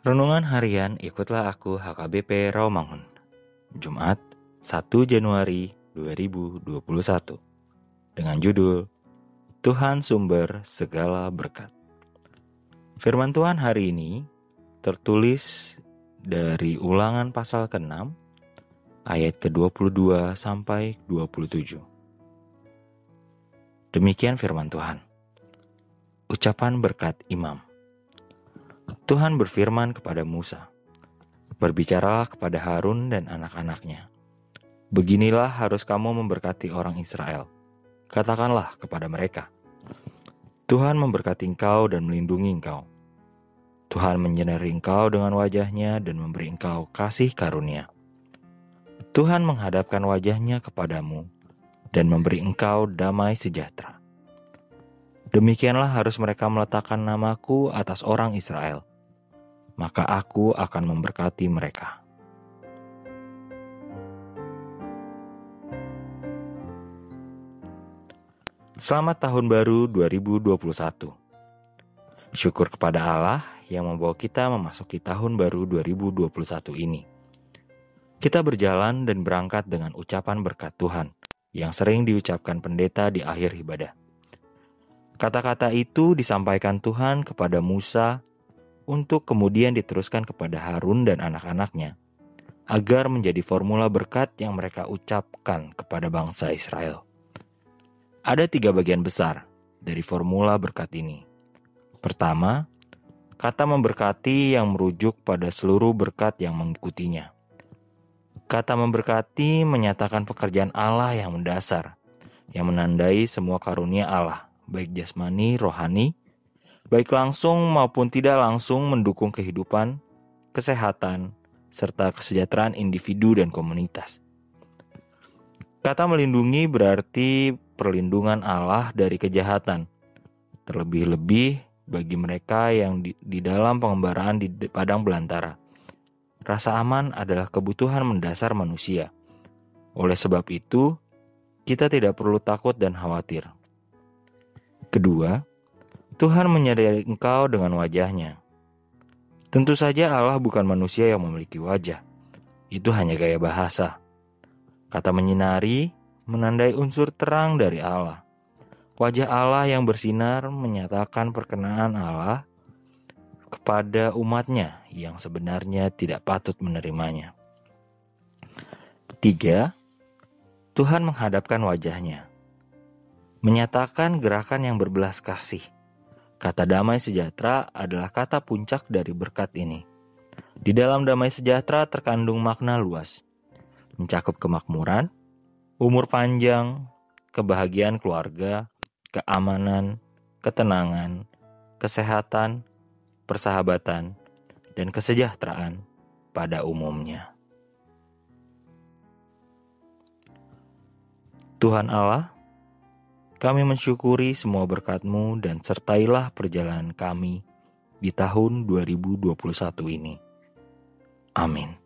Renungan harian ikutlah aku HKBP Rawamangun. Jumat 1 Januari 2021. Dengan judul Tuhan sumber segala berkat. Firman Tuhan hari ini tertulis dari Ulangan pasal ke-6 ayat ke-22 sampai 27. Demikian firman Tuhan. Ucapan berkat imam. Tuhan berfirman kepada Musa, Berbicaralah kepada Harun dan anak-anaknya. Beginilah harus kamu memberkati orang Israel. Katakanlah kepada mereka, Tuhan memberkati engkau dan melindungi engkau. Tuhan menyinari engkau dengan wajahnya dan memberi engkau kasih karunia. Tuhan menghadapkan wajahnya kepadamu dan memberi engkau damai sejahtera. Demikianlah harus mereka meletakkan namaku atas orang Israel maka aku akan memberkati mereka. Selamat tahun baru 2021. Syukur kepada Allah yang membawa kita memasuki tahun baru 2021 ini. Kita berjalan dan berangkat dengan ucapan berkat Tuhan yang sering diucapkan pendeta di akhir ibadah. Kata-kata itu disampaikan Tuhan kepada Musa untuk kemudian diteruskan kepada Harun dan anak-anaknya, agar menjadi formula berkat yang mereka ucapkan kepada bangsa Israel. Ada tiga bagian besar dari formula berkat ini. Pertama, kata memberkati yang merujuk pada seluruh berkat yang mengikutinya. Kata memberkati menyatakan pekerjaan Allah yang mendasar, yang menandai semua karunia Allah, baik jasmani, rohani, baik langsung maupun tidak langsung mendukung kehidupan, kesehatan, serta kesejahteraan individu dan komunitas. Kata melindungi berarti perlindungan Allah dari kejahatan, terlebih-lebih bagi mereka yang di, di dalam pengembaraan di padang belantara. Rasa aman adalah kebutuhan mendasar manusia. Oleh sebab itu, kita tidak perlu takut dan khawatir. Kedua, Tuhan menyadari engkau dengan wajahnya. Tentu saja Allah bukan manusia yang memiliki wajah. Itu hanya gaya bahasa. Kata menyinari menandai unsur terang dari Allah. Wajah Allah yang bersinar menyatakan perkenaan Allah kepada umatnya yang sebenarnya tidak patut menerimanya. Tiga, Tuhan menghadapkan wajahnya. Menyatakan gerakan yang berbelas kasih Kata damai sejahtera adalah kata puncak dari berkat ini. Di dalam damai sejahtera terkandung makna luas, mencakup kemakmuran, umur panjang, kebahagiaan keluarga, keamanan, ketenangan, kesehatan, persahabatan, dan kesejahteraan pada umumnya. Tuhan Allah kami mensyukuri semua berkat-Mu dan sertailah perjalanan kami di tahun 2021 ini. Amin.